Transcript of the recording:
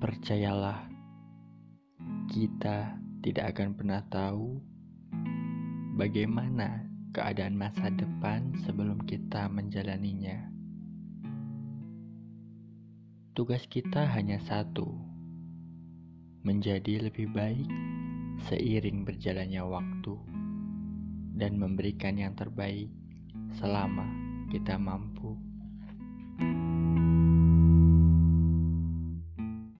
Percayalah, kita tidak akan pernah tahu bagaimana keadaan masa depan sebelum kita menjalaninya. Tugas kita hanya satu: menjadi lebih baik seiring berjalannya waktu dan memberikan yang terbaik selama kita mampu.